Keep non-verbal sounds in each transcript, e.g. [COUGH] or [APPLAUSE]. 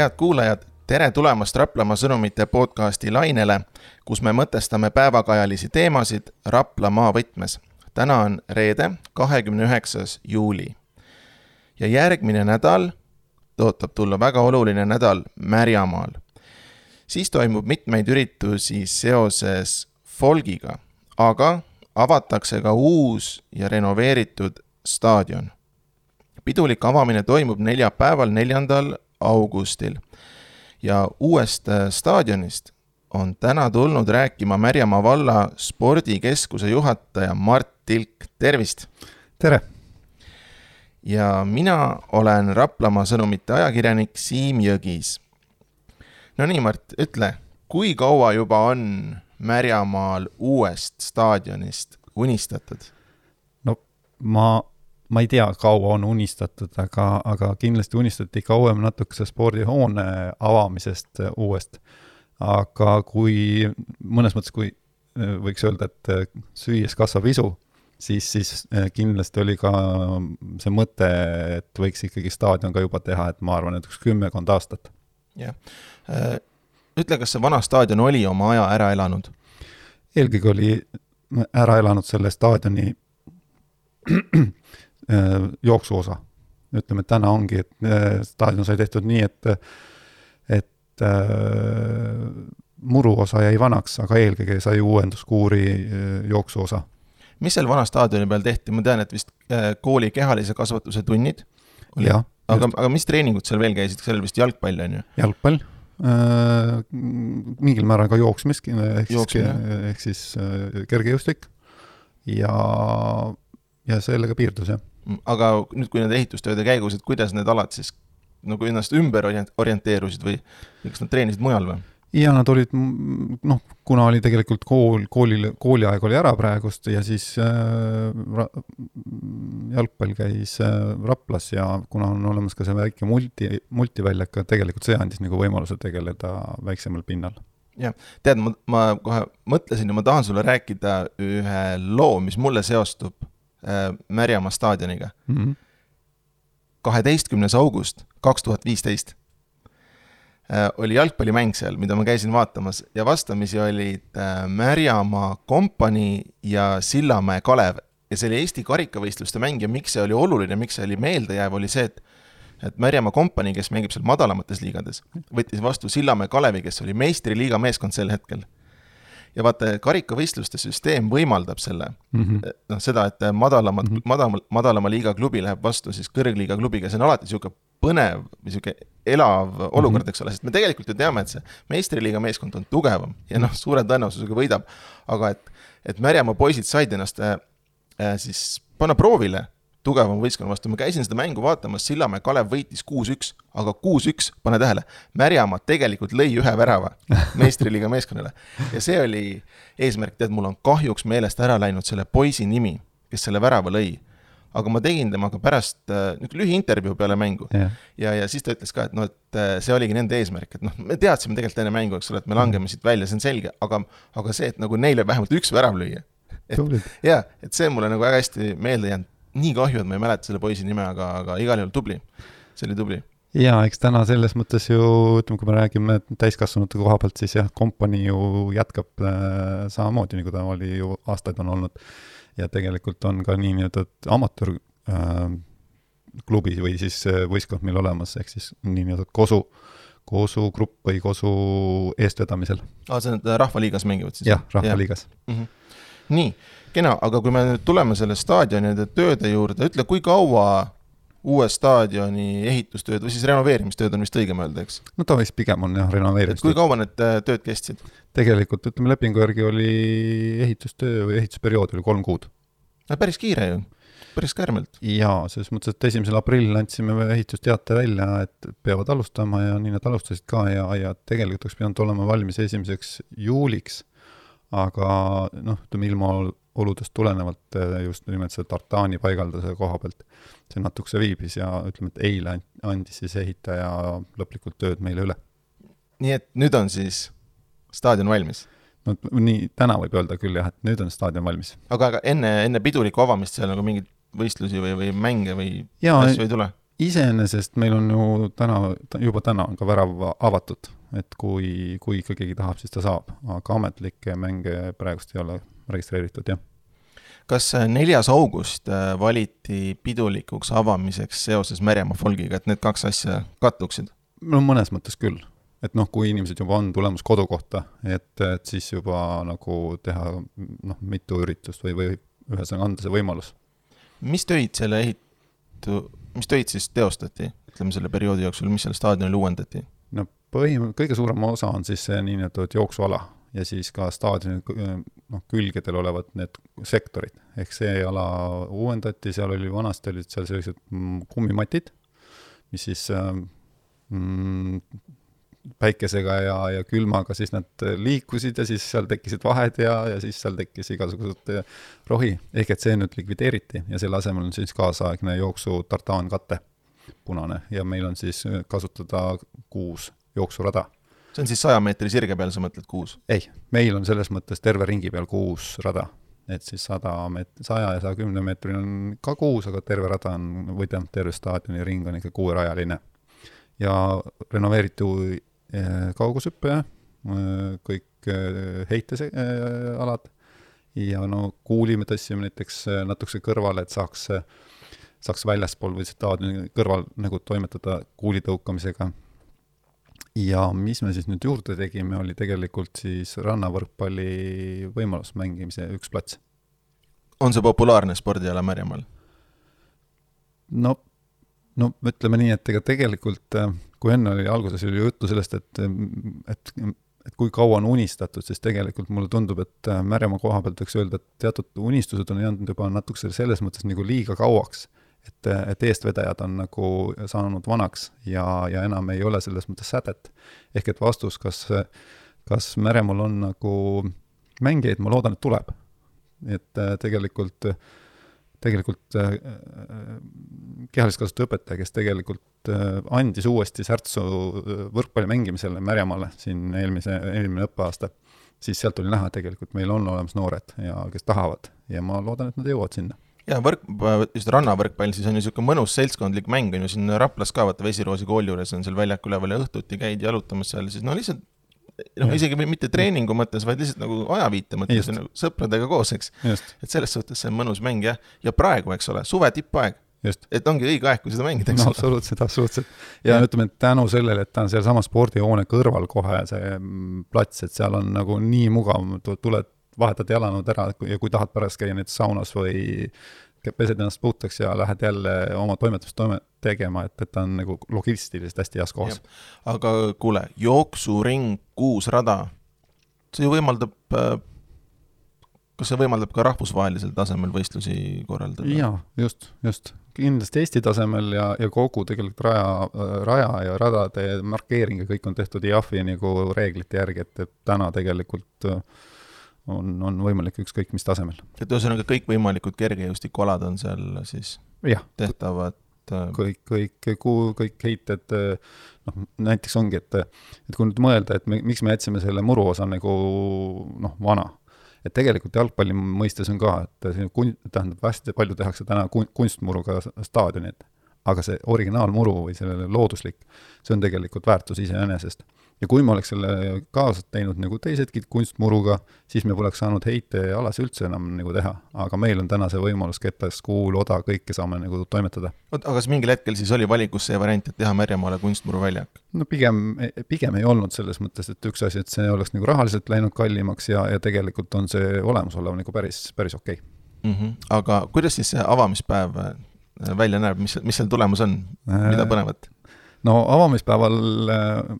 head kuulajad, tere tulemast Raplamaa sõnumite podcasti lainele, kus me mõtestame päevakajalisi teemasid Raplamaa võtmes. täna on reede, kahekümne üheksas juuli. ja järgmine nädal tõotab tulla väga oluline nädal Märjamaal. siis toimub mitmeid üritusi seoses folgiga, aga avatakse ka uus ja renoveeritud staadion. pidulik avamine toimub neljapäeval, neljandal augustil. ja uuest äh, staadionist on täna tulnud rääkima Märjamaa valla spordikeskuse juhataja Mart Tilk, tervist! tere! ja mina olen Raplamaa sõnumite ajakirjanik Siim Jõgis. no nii, Mart, ütle, kui kaua juba on Märjamaal uuest staadionist unistatud? no ma ma ei tea, kaua on unistatud, aga, aga kindlasti unistati kauem natukese spordihoone avamisest äh, uuest. aga kui, mõnes mõttes, kui äh, võiks öelda, et äh, süües kasvab isu, siis, siis kindlasti oli ka see mõte, et võiks ikkagi staadion ka juba teha, et ma arvan, et üks kümmekond aastat. jah, ütle, kas see vana staadion oli oma aja ära elanud? eelkõige oli ära elanud selle staadioni Äh, jooksuosa. ütleme, et täna ongi, et äh, staadion sai tehtud nii, et, et äh, muruosa jäi vanaks, aga eelkõige sai uuenduskuuri jooksuosa. mis seal vana staadioni peal tehti, ma tean, et vist kooli kehalise kasvatuse tunnid oli, aga, aga mis treeningud seal veel käisid, seal vist jalgpall, on ju? jalgpall. Äh,, mingil määral ka jooksmiski, ehk siis, ehk siis äh, kergejõustik. Ja, ja sellega piirdus, jah aga nüüd, kui nende ehitustööde käigus, et kuidas need alad siis nagu ennast ümber orienteerusid või kas nad treenisid mujal või? ja nad olid, noh, kuna oli tegelikult kool, koolil, kooliaeg oli ära praegust ja siis äh, jalgpall käis äh, Raplas ja kuna on olemas ka see väike multi, multiväljak, tegelikult see andis nagu võimaluse tegeleda väiksemal pinnal. jah, tead, ma, ma kohe mõtlesin ja ma tahan sulle rääkida ühe loo, mis mulle seostub Märjamaa staadioniga. Mhm. kaheteistkümnes august kaks tuhat viisteist äh, oli jalgpallimäng seal, mida ma käisin vaatamas ja vastamisi olid äh, Märjamaa kompanii ja Sillamäe Kalev. ja see oli Eesti karikavõistluste mäng ja miks see oli oluline, miks see oli meeldejääv, oli see, et et Märjamaa kompanii, kes mängib seal madalamates liigades, võttis vastu Sillamäe Kalevi, kes oli meistriliiga meeskond sel hetkel ja vaata, karikavõistluste süsteem võimaldab selle mm -hmm., noh, seda, et madalamat mm, -hmm. madalama, madalama liiga klubi läheb vastu siis kõrgliiga klubiga, see on alati niisugune põnev või niisugune elav olukord mm, -hmm. eks ole, sest me tegelikult ju teame, et see meistriliiga meeskond on tugevam ja noh, suure tõenäosusega võidab, aga et, et Märjamaa poisid said ennast äh, siis panna proovile tugevama võistkonna vastu, ma käisin seda mängu vaatamas, Sillamäe Kalev võitis kuus-üks, aga kuus-üks, pane tähele, Märjamaa tegelikult lõi ühe värava meistriliiga meeskonnale. ja see oli eesmärk, tead, mul on kahjuks meelest ära läinud selle poisi nimi, kes selle värava lõi. aga ma tegin temaga pärast äh, niisugune lühiintervjuu peale mängu yeah. ja, ja siis ta ütles ka, et noh, et äh, see oligi nende eesmärk, et noh, me teadsime tegelikult enne mängu, eks ole, et me langeme siit välja, see on selge, aga, aga see, et nagu neile vähemalt üks värav lüüa. et jaa, et see mulle nagu väga hästi meelde jäänud nii kahju, et ma ei mäleta selle poisi nime, aga, aga igal juhul tubli. see oli tubli. jaa, eks täna selles mõttes ju, ütleme, kui me räägime täiskasvanute koha pealt, siis jah, kompanii ju jätkab äh, samamoodi, nagu ta oli ju aastaid on olnud. ja tegelikult on ka niinimetatud amatöör äh, klubi või siis äh, võistkond meil olemas, ehk siis niinimetatud kosu, kosu grupp või kosu eestvedamisel. aa, see on, Rahvaliigas mängivad siis? jah, Rahvaliigas ja. mm. -hmm. Nii kena, aga kui me nüüd tuleme selle staadionide tööde juurde, ütle, kui kaua uue staadioni ehitustööd või siis renoveerimistööd on vist õigem öelda, eks? no ta vist pigem on jah, renoveerimistööd. kui kaua need äh, tööd kestsid? tegelikult ütleme, lepingu järgi oli ehitustöö või ehitusperiood oli kolm kuud. no päris kiire ju, päris kärmelt. jaa, selles mõttes, et esimesel aprillil andsime ehitusteate välja, et peavad alustama ja nii nad alustasid ka ja, ja tegelikult oleks pidanud olema valmis esimeseks juuliks, aga noh, ütleme ilma oludest tulenevalt eh, just nimelt selle tartaani paigalduse koha pealt see natukese viibis ja ütleme, et eile andis siis ehitaja lõplikult tööd meile üle. nii et nüüd on siis staadion valmis? no nii, täna võib öelda küll jah, et nüüd on staadion valmis. aga, aga enne, enne pidulikku avamist seal nagu mingeid võistlusi või, või mänge või ja, asju ei tule? iseenesest meil on ju täna, juba täna on ka värav avatud, et kui, kui ikka keegi tahab, siis ta saab, aga ametlikke mänge praegust ei ole registreeritud, jah kas äh, neljas august äh, valiti pidulikuks avamiseks seoses Merjamaa folgiga, et need kaks asja kattuksid? no mõnes mõttes küll. et noh, kui inimesed juba on tulemas kodukohta, et, et siis juba nagu teha noh, mitu üritust või, või ühesõnaga anda see võimalus. mis töid selle ehitu, mis töid siis teostati, ütleme selle perioodi jooksul, mis seal staadionil uuendati? no põhim-, kõige suurem osa on siis see niinimetatud jooksuala ja siis ka staadioni noh, külgedel olevad need sektorid, ehk see ala uuendati, seal oli, vanasti olid seal sellised mm, kummimatid, mis siis mm, päikesega ja, ja külmaga siis nad liikusid ja siis seal tekkisid vahed ja, ja siis seal tekkis igasugused rohi, ehk et see nüüd likvideeriti ja selle asemel on siis kaasaegne jooksu tartaankate, punane, ja meil on siis kasutada kuus jooksurada see on siis saja meetri sirge peal, sa mõtled kuus? ei, meil on selles mõttes terve ringi peal kuus rada. et siis sada meet-, saja ja saja kümne meetril on ka kuus, aga terve rada on, või tähendab, terve staadioni ring on ikka kuuerajaline. ja renoveeriti eh, kaugushüppe, eh, kõik eh, heitealad ja no kuuli me tõstsime näiteks natukese kõrvale, et saaks, saaks väljaspool või staadioni kõrval nagu toimetada kuuli tõukamisega ja mis me siis nüüd juurde tegime, oli tegelikult siis rannavõrkpalli võimalus mängimise üks plats. on see populaarne spordiala Märjamaal? no, no ütleme nii, et ega tegelikult, äh, kui enne oli, alguses oli juttu sellest, et, et et kui kaua on unistatud, siis tegelikult mulle tundub, et äh, Märjamaa koha pealt võiks öelda, et teatud unistused on jäänud juba natukese selles mõttes nagu liiga kauaks et, et eestvedajad on nagu saanud vanaks ja, ja enam ei ole selles mõttes sädet. ehk et vastus, kas, kas Meremaal on nagu mängijaid, ma loodan, et tuleb. et äh, tegelikult, tegelikult äh, kehalist kasutuse õpetaja, kes tegelikult äh, andis uuesti särtsu võrkpalli mängimisele Märjamaale siin eelmise, eelmine õppeaasta, siis sealt oli näha, tegelikult meil on olemas noored ja kes tahavad ja ma loodan, et nad jõuavad sinna jaa, võrk, just rannavõrkpall, siis on ju niisugune mõnus seltskondlik mäng, on ju siin Raplas ka, vaata Vesiroosi kooli juures on seal väljak üleval ja õhtuti käid jalutamas seal, siis no lihtsalt noh, isegi mitte treeningu mõttes, vaid lihtsalt nagu ajaviite mõttes, nagu sõpradega koos, eks. et selles suhtes see on mõnus mäng jah, ja praegu, eks ole, suve tippaeg. et ongi õige aeg, kui seda mängida, eks no, ole. absoluutselt, absoluutselt. ja, ja ütleme, et tänu sellele, et ta on sealsama spordihoone kõrval kohe, see mm, plats, et seal on nagu nii mugav, tuled vahetad jalanõud ära ja kui tahad pärast käia näiteks saunas või pesed ennast puhtaks ja lähed jälle oma toimetust toime tegema, et, et ta on nagu logistiliselt hästi heas kohas. aga kuule, jooksuring, kuus rada, see ju võimaldab äh, kas see võimaldab ka rahvusvahelisel tasemel võistlusi korraldada? jaa, just, just. kindlasti Eesti tasemel ja, ja kogu tegelikult raja, raja ja radade markeering ja kõik on tehtud IAF-i nagu reeglite järgi, et, et täna tegelikult äh, on, on võimalik ükskõik mis tasemel. et ühesõnaga kõikvõimalikud kergejõustikualad on seal siis ja. tehtavad äh, kõik, kõik, kuhu kõik heited, noh, näiteks ongi, et, et kui nüüd mõelda, et me, miks me jätsime selle muru osa nagu noh, vana, et tegelikult jalgpalli mõistes on ka, et see kun-, tähendab, hästi palju tehakse täna kun-, kunstmuruga staadionid, aga see originaalmuru või sellele looduslik, see on tegelikult väärtus iseenesest ja kui me oleks selle kaasa teinud nagu teisedki kunstmuruga, siis me poleks saanud heitealasi üldse enam nagu teha. aga meil on täna see võimalus ketas, kuul, oda, kõike saame nagu toimetada. oot, aga kas mingil hetkel siis oli valikus see variant, et teha Märjamaale kunstmuruväljak? no pigem, pigem ei olnud selles mõttes, et üks asi, et see oleks nagu rahaliselt läinud kallimaks ja, ja tegelikult on see olemasolev nagu päris, päris okei okay. mm. -hmm. aga kuidas siis see avamispäev äh, välja näeb, mis, mis seal tulemus on, mida äh, põnevat? no avamispäeval äh,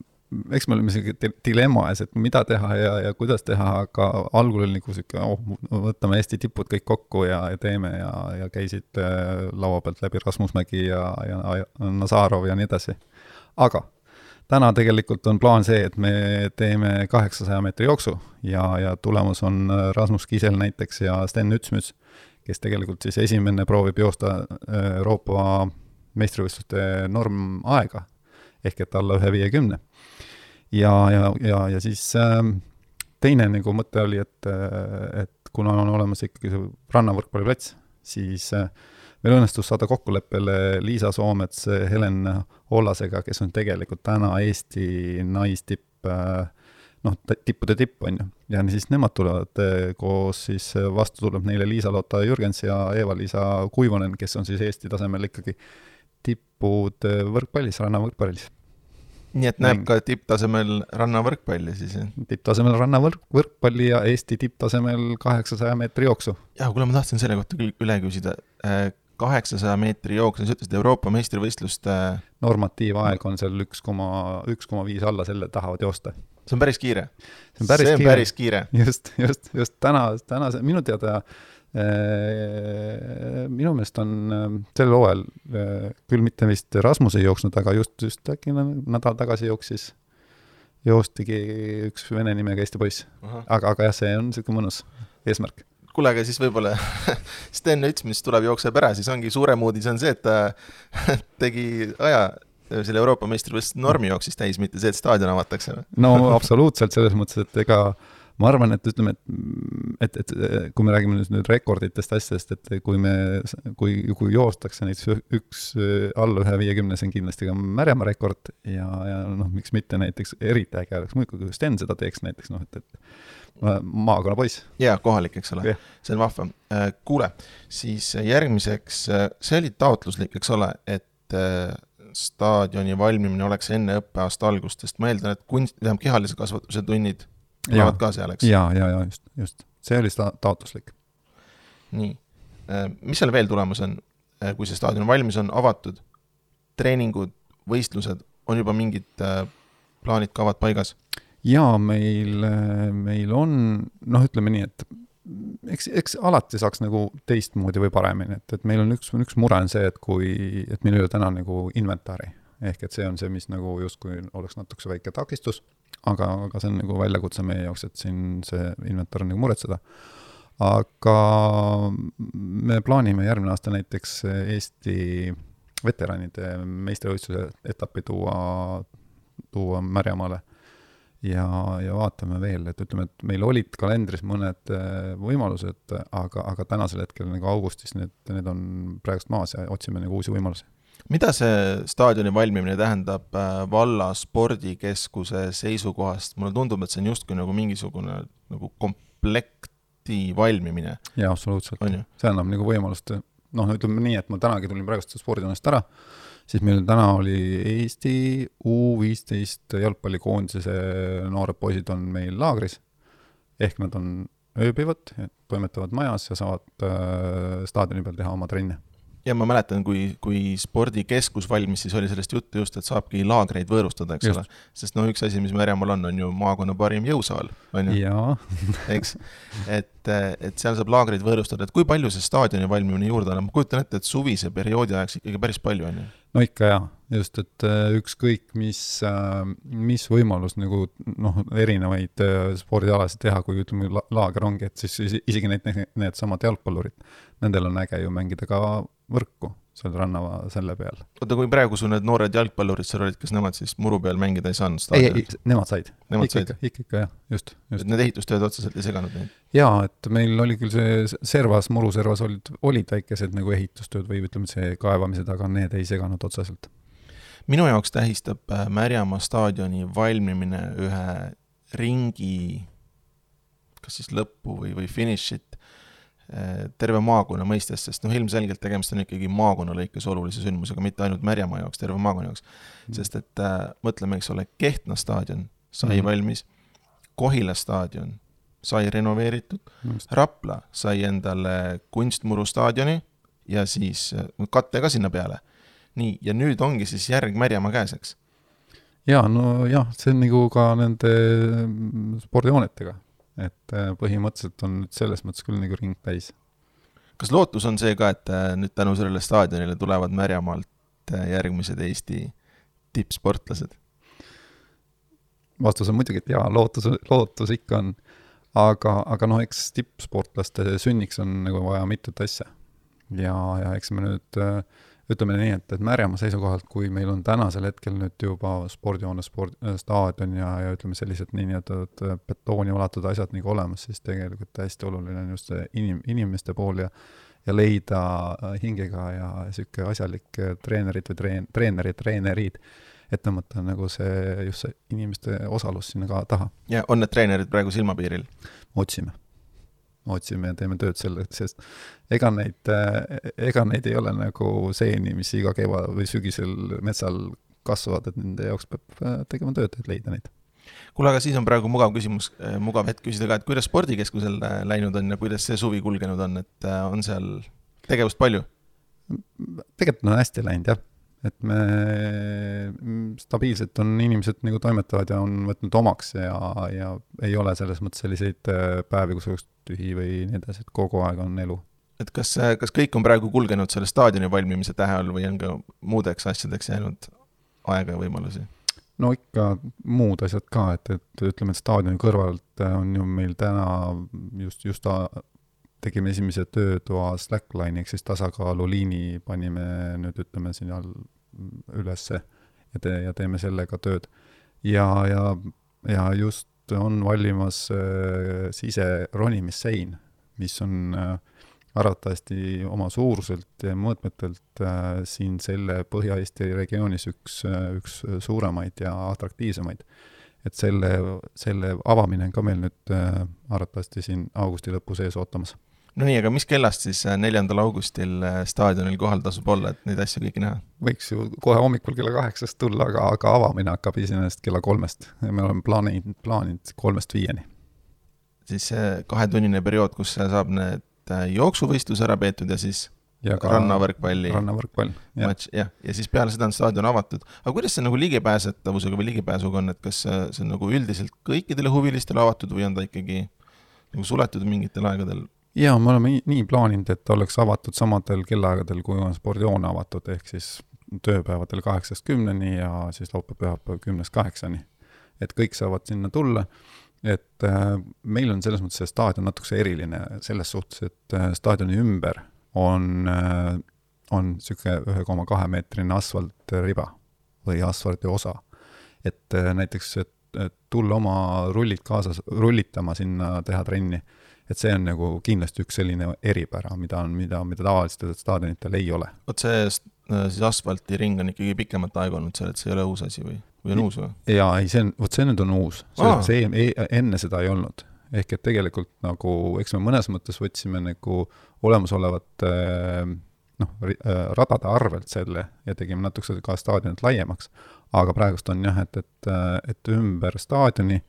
eks me olime isegi dilemma ees, et mida teha ja, ja kuidas teha, aga algul oli nagu sihuke, oh, võtame Eesti tipud kõik kokku ja, ja teeme ja, ja käisid äh, laua pealt läbi Rasmus Mägi ja, ja, ja Nazarov ja nii edasi. aga täna tegelikult on plaan see, et me teeme kaheksasaja meetri jooksu ja, ja tulemus on äh, Rasmus Kisel näiteks ja Sten Ütsmüts, kes tegelikult siis esimene proovib joosta äh, Euroopa meistrivõistluste normaega ehk et alla ühe viiekümne ja, ja, ja, ja siis äh, teine nagu mõte oli, et, et kuna on olemas ikkagi see rannavõrkpalliplats, siis äh, meil õnnestus saada kokkuleppele Liisa Soomets Helen Ollasega, kes on tegelikult täna Eesti naistipp äh, noh, tippude tipp, on ju. ja siis nemad tulevad eh, koos, siis vastu tuleb neile Liisa-Lotta Jürgens ja Eva-Liisa Kuivonen, kes on siis Eesti tasemel ikkagi tippud eh, võrkpallis, rannavõrkpallis. Nii et näeb ka tipptasemel rannavõrkpalli siis, jah? tipptasemel rannavõrk, võrkpalli ja Eesti tipptasemel kaheksasaja meetri jooksu. jah, kuule, ma tahtsin selle kohta küll üle küsida kaheksasaja meetri jooksul, sa ütlesid Euroopa meistrivõistluste normatiivaeg on seal üks koma, üks koma viis alla selle tahavad joosta see on päris kiire. see on päris, see on kiire. päris kiire. just, just, just täna, tänase, minu teada äh, minu meelest on äh, sel hooajal äh, küll mitte vist Rasmus ei jooksnud, aga just, just äkki nädal tagasi jooksis, joostigi üks vene nimega Eesti poiss. aga, aga jah, see on niisugune mõnus eesmärk kuule, aga siis võib-olla [LAUGHS] Sten Üts, mis tuleb, jookseb ära, siis ongi suurem uudis on see, et ta [LAUGHS] tegi aja selle Euroopa meistrivõistluse normi jooksis täis, mitte see, et staadion avatakse? no absoluutselt, selles mõttes, et ega ma arvan, et ütleme, et, et, et kui me räägime nüüd, rekorditest, asjadest, et kui me, kui, kui joostakse näiteks üks alla ühe viiekümne, see on kindlasti ka Märjamaa rekord ja, ja noh, miks mitte näiteks, eriti äge oleks muidugi, kui Sten seda teeks näiteks noh, et, et maakonnapoiss. jaa, kohalik, eks ole yeah., see on vahva. Äh, kuule, siis järgmiseks, äh, see oli taotluslik, eks ole, et äh, staadioni valmimine oleks enne õppeaasta algust, sest ma eeldan, et kunst, tähendab kehalise kasvatuse tunnid tulevad ka seal, eks? ja, ja, ja just, just, see oli sta-, taotluslik. nii, äh, mis seal veel tulemas on, äh, kui see staadion valmis on, avatud, treeningud, võistlused, on juba mingid äh, plaanid, kavad paigas? jaa, meil, meil on, noh, ütleme nii, et eks, eks alati saaks nagu teistmoodi või paremini, et, et meil on üks, üks mure on see, et kui, et meil ei ole täna nagu inventari. ehk et see on see, mis nagu justkui oleks natukese väike takistus, aga, aga see on nagu väljakutse meie jaoks, et siin see inventar on nagu muretseda. aga me plaanime järgmine aasta näiteks Eesti veteranide meistrivõistluse etappi tuua, tuua Märjamaale ja, ja vaatame veel, et ütleme, et meil olid kalendris mõned äh, võimalused, aga, aga tänasel hetkel nagu augustis need, need on praegust maas ja otsime nagu uusi võimalusi. Mida see staadioni valmimine tähendab äh, valla spordikeskuse seisukohast, mulle tundub, et see on justkui nagu mingisugune nagu komplekti valmimine. jaa, absoluutselt. see annab nagu võimalust, noh, ütleme nii, et ma tänagi tulin praegust spordihoonest ära, siis meil täna oli Eesti U viisteist jalgpallikoondise noored poisid on meil laagris, ehk nad on, ööbivad, toimetavad majas ja saavad äh, staadioni peal teha oma trenne ja ma mäletan, kui, kui spordikeskus valmis, siis oli sellest juttu just, et saabki laagreid võõrustada, eks just. ole. sest no üks asi, mis Märjamaal on, on ju maakonna parim jõusaal, on ju. [LAUGHS] eks, et, et seal saab laagreid võõrustada, et kui palju see staadioni valmimine juurde annab, ma kujutan ette, et suvise perioodi ajaks ikkagi päris palju, on ju. No ikka jaa, just, et äh, ükskõik mis, äh, mis võimalus nagu noh, erinevaid äh, spordialasid teha, kui ütleme, laager ongi, et siis isegi need, needsamad jalgpallurid, nendel on äge ju mängida ka võrku seal ranna selle peal. oota, kui praegu sul need noored jalgpallurid seal olid, kas nemad siis muru peal mängida ei saanud? ei, ei, nemad said. Nemad said? ikka, ikka jah, just, just. et need ehitustööd otseselt ei seganud neid? jaa, et meil oli küll see servas, muruservas olid, olid väikesed nagu ehitustööd või ütleme, see kaevamised, aga need ei seganud otseselt. minu jaoks tähistab äh, Märjamaa staadioni valmimine ühe ringi kas siis lõppu või, või finišit terve maakonna mõistes, sest noh, ilmselgelt tegemist on ikkagi maakonna lõikes olulise sündmusega, mitte ainult Märjamaa jaoks, terve maakonna jaoks mm.. sest et äh, mõtleme, eks ole, Kehtna staadion sai mm. valmis, Kohila staadion sai renoveeritud mm., Rapla sai endale kunstmuru staadioni ja siis äh, katte ka sinna peale. nii, ja nüüd ongi siis järg Märjamaa käes, eks? jaa, no jah, see on nagu ka nende spordihoonetega et äh, põhimõtteliselt on nüüd selles mõttes küll nagu ring täis. kas lootus on see ka, et äh, nüüd tänu sellele staadionile tulevad Märjamaalt äh, järgmised Eesti tippsportlased? vastus on muidugi, et jaa, lootus, lootus ikka on. aga, aga noh, eks tippsportlaste sünniks on nagu vaja mitut asja. ja, ja eks me nüüd äh, ütleme nii, et, et Märjamaa seisukohalt, kui meil on tänasel hetkel nüüd juba spordihoone, sport, äh, staadion ja, ja ütleme, sellised nii-öelda betooni valatud asjad nagu olemas, siis tegelikult hästi oluline on just see inim-, inimeste pool ja ja leida hingega ja sihuke asjalik treenerid või treen-, treenerid, treenerid, et tõmmata nagu see, just see inimeste osalus sinna ka taha. ja on need treenerid praegu silmapiiril? otsime otsime ja teeme tööd selle, sest ega neid, ega neid ei ole nagu seeni, mis iga kevad või sügisel metsal kasvavad, et nende jaoks peab äh, tegema tööd, et leida neid. kuule, aga siis on praegu mugav küsimus, äh, mugav hetk küsida ka, et kuidas spordikeskusel läinud on ja kuidas see suvi kulgenud on, et on seal tegevust palju? tegelikult on hästi läinud jah et me, stabiilselt on inimesed nagu toimetavad ja on võtnud omaks ja, ja ei ole selles mõttes selliseid äh, päevi, kus oleks tühi või nii edasi, et kogu aeg on elu. et kas, kas kõik on praegu kulgenud selle staadioni valmimise tähe all või on ka muudeks asjadeks jäänud aega ja võimalusi? no ikka muud asjad ka, et, et ütleme, et staadioni kõrvalt on ju meil täna just, just tegime esimese töötoa slackline'i ehk siis tasakaaluliini panime nüüd ütleme sinna ülesse ja tee, ja teeme sellega tööd. ja, ja, ja just on valmimas äh, siseronimissein, mis on äh, arvatavasti oma suuruselt ja mõõtmetelt äh, siin selle Põhja-Eesti regioonis üks äh,, üks suuremaid ja atraktiivsemaid. Et selle, selle avamine on ka meil nüüd äh, arvatavasti siin augusti lõpu sees ootamas no nii, aga mis kellast siis äh, neljandal augustil äh, staadionil kohal tasub olla, et neid asju kõiki näha? võiks ju kohe hommikul kella kaheksast tulla, aga, aga avamine hakkab iseenesest kella kolmest ja me oleme plaaninud, plaaninud kolmest viieni. siis see kahetunnine periood, kus saab need äh, jooksuvõistluse ära peetud ja siis ja ka rannavõrkpalli rannavõrkpall, matš, jah, ja siis peale seda on staadion avatud. aga kuidas see nagu ligipääsetavusega või ligipääsuga on, et kas see on nagu üldiselt kõikidele huvilistele avatud või on ta ikkagi nagu suletud mingitel aegadel? jaa, me oleme nii plaaninud, et oleks avatud samadel kellaaegadel, kui on spordihoone avatud, ehk siis tööpäevadel kaheksast kümneni ja siis laupäev-pühapäev kümnest kaheksani. et kõik saavad sinna tulla, et äh, meil on selles mõttes see staadion natukese eriline selles suhtes, et äh, staadioni ümber on äh,, on niisugune ühe koma kahe meetrine asfaltriba või asfaldi osa. et äh, näiteks, et, et tulla oma rullid kaasas, rullitama sinna, teha trenni et see on nagu kindlasti üks selline eripära, mida on, mida, mida tavalistel staadionitel ei ole. vot see siis asfaltiring on ikkagi pikemat aega olnud seal, et see ei ole uus asi või, või on uus või? jaa, ei see on, vot see nüüd on uus, see, see ei, enne seda ei olnud. Ehk et tegelikult nagu, eks me mõnes mõttes võtsime nagu olemasolevat äh, noh, äh, radade arvelt selle ja tegime natukese ka staadionit laiemaks, aga praegust on jah, et, et, et ümber staadioni äh,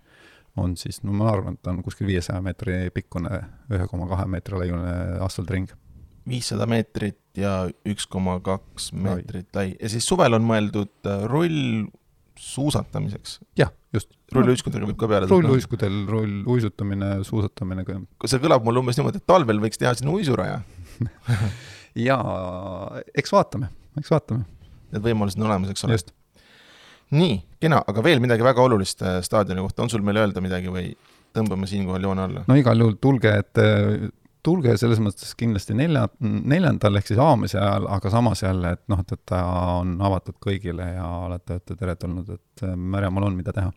on siis, no ma arvan, et on kuskil viiesaja meetri pikkune, ühe koma kahe meetri laiune asfaltring. viissada meetrit ja üks koma kaks meetrit lai ja siis suvel on mõeldud äh, rull suusatamiseks? jah, just. rulluiskudega võib ka peale rulluiskudel, rulluisutamine, suusatamine ka. see kõlab mulle umbes niimoodi, et talvel võiks teha sinna uisuraja [LAUGHS] jaa, eks vaatame, eks vaatame. Need võimalused on olemas, eks ole? nii, kena, aga veel midagi väga olulist äh, staadioni kohta, on sul meile öelda midagi või tõmbame siinkohal joone alla? no igal juhul tulge, et äh, tulge selles mõttes kindlasti nelja, neljandal ehk siis avamise ajal, aga samas jälle, et noh, et, et ta on avatud kõigile ja olete, olete teretulnud, et äh, Märjamaal on, mida teha.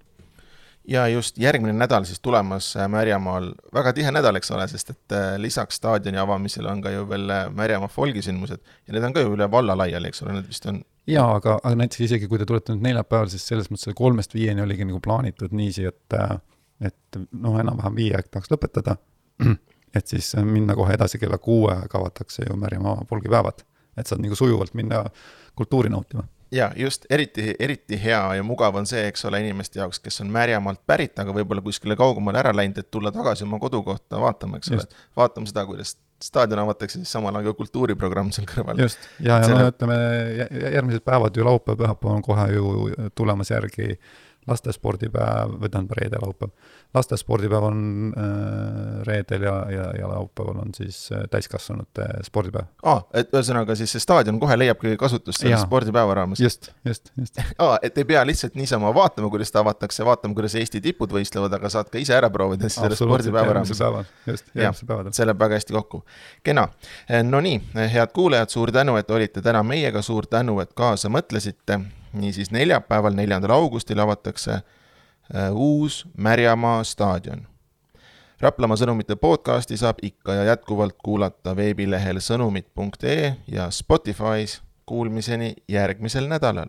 Ja just järgmine nädal siis tulemas Märjamaal, väga tihe nädal, eks ole, sest et lisaks staadioni avamisele on ka ju veel Märjamaa folgisündmused ja need on ka ju üle valla laiali, eks ole, need vist on jaa, aga, aga näiteks isegi kui te tulete nüüd neljapäeval, siis selles mõttes kolmest viieni oligi nagu plaanitud niiviisi, et et noh, enam-vähem viie aeg tahaks lõpetada, et siis minna kohe edasi kella kuue avatakse ju Märjamaa folgipäevad. et saad nagu sujuvalt minna kultuuri nautima jaa, just, eriti, eriti hea ja mugav on see, eks ole, inimeste jaoks, kes on Märjamaalt pärit, aga võib-olla kuskile kaugemale ära läinud, et tulla tagasi oma kodukohta vaatama, eks ole. vaatama seda, kuidas staadion avatakse, siis samal ajal ka kultuuriprogramm seal kõrval. just, ja, ja no ütleme, järgmised päevad ju laupäev, pühapäev on kohe ju tulemas järgi lastespordipäev, või tähendab reede, laupäev. Lastespordipäev on äh, reedel ja, ja, ja laupäeval on siis äh, täiskasvanute spordipäev. aa, et ühesõnaga siis see staadion kohe leiabki kasutust selle spordipäeva raames? just, just, just. aa, et ei pea lihtsalt niisama vaatama, kuidas ta avatakse, vaatama, kuidas Eesti tipud võistlevad, aga saad ka ise ära proovida siis selle spordipäeva raames. just, järgmisel päevadel. see läheb väga hästi kokku. kena, no nii, head kuulajad, suur tänu, et olite täna meiega, suur tänu, et kaasa mõtlesite niisiis neljapäeval, neljandal augustil avatakse äh, uus Märjamaa staadion. Raplamaa sõnumite podcasti saab ikka ja jätkuvalt kuulata veebilehel sõnumid.ee ja Spotify's. Kuulmiseni järgmisel nädalal